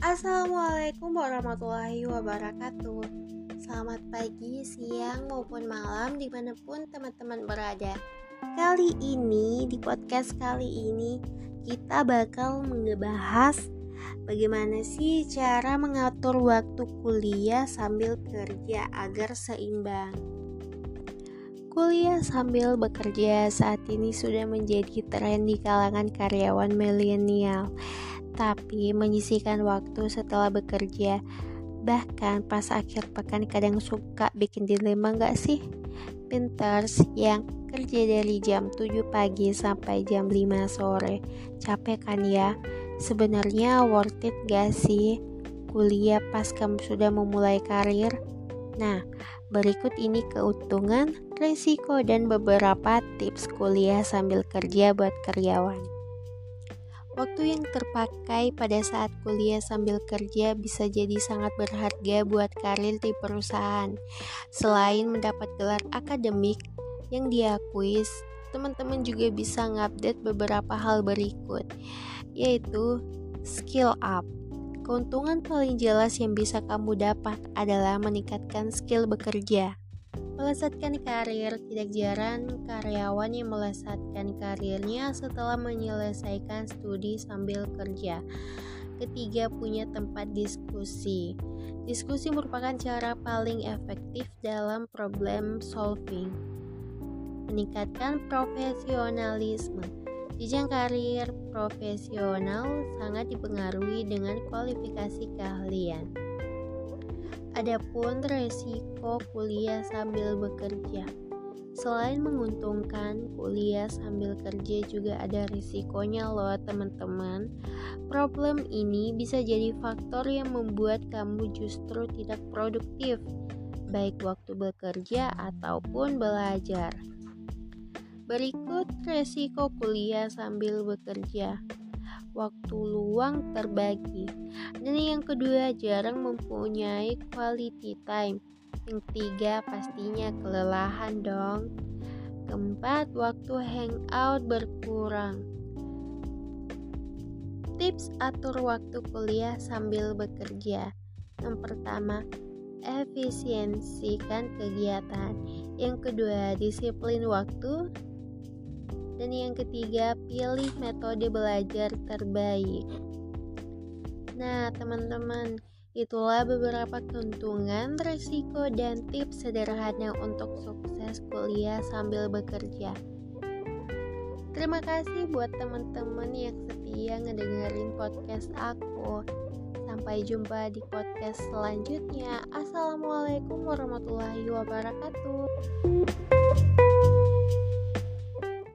Assalamualaikum warahmatullahi wabarakatuh. Selamat pagi, siang, maupun malam di mana pun teman-teman berada. Kali ini, di podcast kali ini Kita bakal ngebahas Bagaimana sih cara mengatur waktu kuliah sambil kerja agar seimbang Kuliah sambil bekerja saat ini sudah menjadi tren di kalangan karyawan milenial tapi menyisihkan waktu setelah bekerja. Bahkan pas akhir pekan kadang suka bikin dilema gak sih? Pinters yang kerja dari jam 7 pagi sampai jam 5 sore. Capek kan ya? Sebenarnya worth it gak sih? Kuliah pas kamu sudah memulai karir? Nah, berikut ini keuntungan, risiko, dan beberapa tips kuliah sambil kerja buat karyawan. Waktu yang terpakai pada saat kuliah sambil kerja bisa jadi sangat berharga buat karir di perusahaan. Selain mendapat gelar akademik yang diakui, teman-teman juga bisa ngupdate beberapa hal berikut, yaitu skill up. Keuntungan paling jelas yang bisa kamu dapat adalah meningkatkan skill bekerja. Melesatkan karir tidak jarang karyawan yang melesatkan karirnya setelah menyelesaikan studi sambil kerja. Ketiga, punya tempat diskusi. Diskusi merupakan cara paling efektif dalam problem solving. Meningkatkan profesionalisme. Jenjang karir profesional sangat dipengaruhi dengan kualifikasi keahlian. Adapun resiko kuliah sambil bekerja. Selain menguntungkan, kuliah sambil kerja juga ada risikonya loh teman-teman. Problem ini bisa jadi faktor yang membuat kamu justru tidak produktif, baik waktu bekerja ataupun belajar. Berikut resiko kuliah sambil bekerja waktu luang terbagi. Dan yang kedua, jarang mempunyai quality time. Yang ketiga, pastinya kelelahan dong. Keempat, waktu hangout berkurang. Tips atur waktu kuliah sambil bekerja. Yang pertama, efisiensikan kegiatan. Yang kedua, disiplin waktu. Dan yang ketiga, pilih metode belajar terbaik. Nah, teman-teman, itulah beberapa keuntungan, risiko, dan tips sederhana untuk sukses kuliah sambil bekerja. Terima kasih buat teman-teman yang setia ngedengerin podcast aku. Sampai jumpa di podcast selanjutnya. Assalamualaikum warahmatullahi wabarakatuh.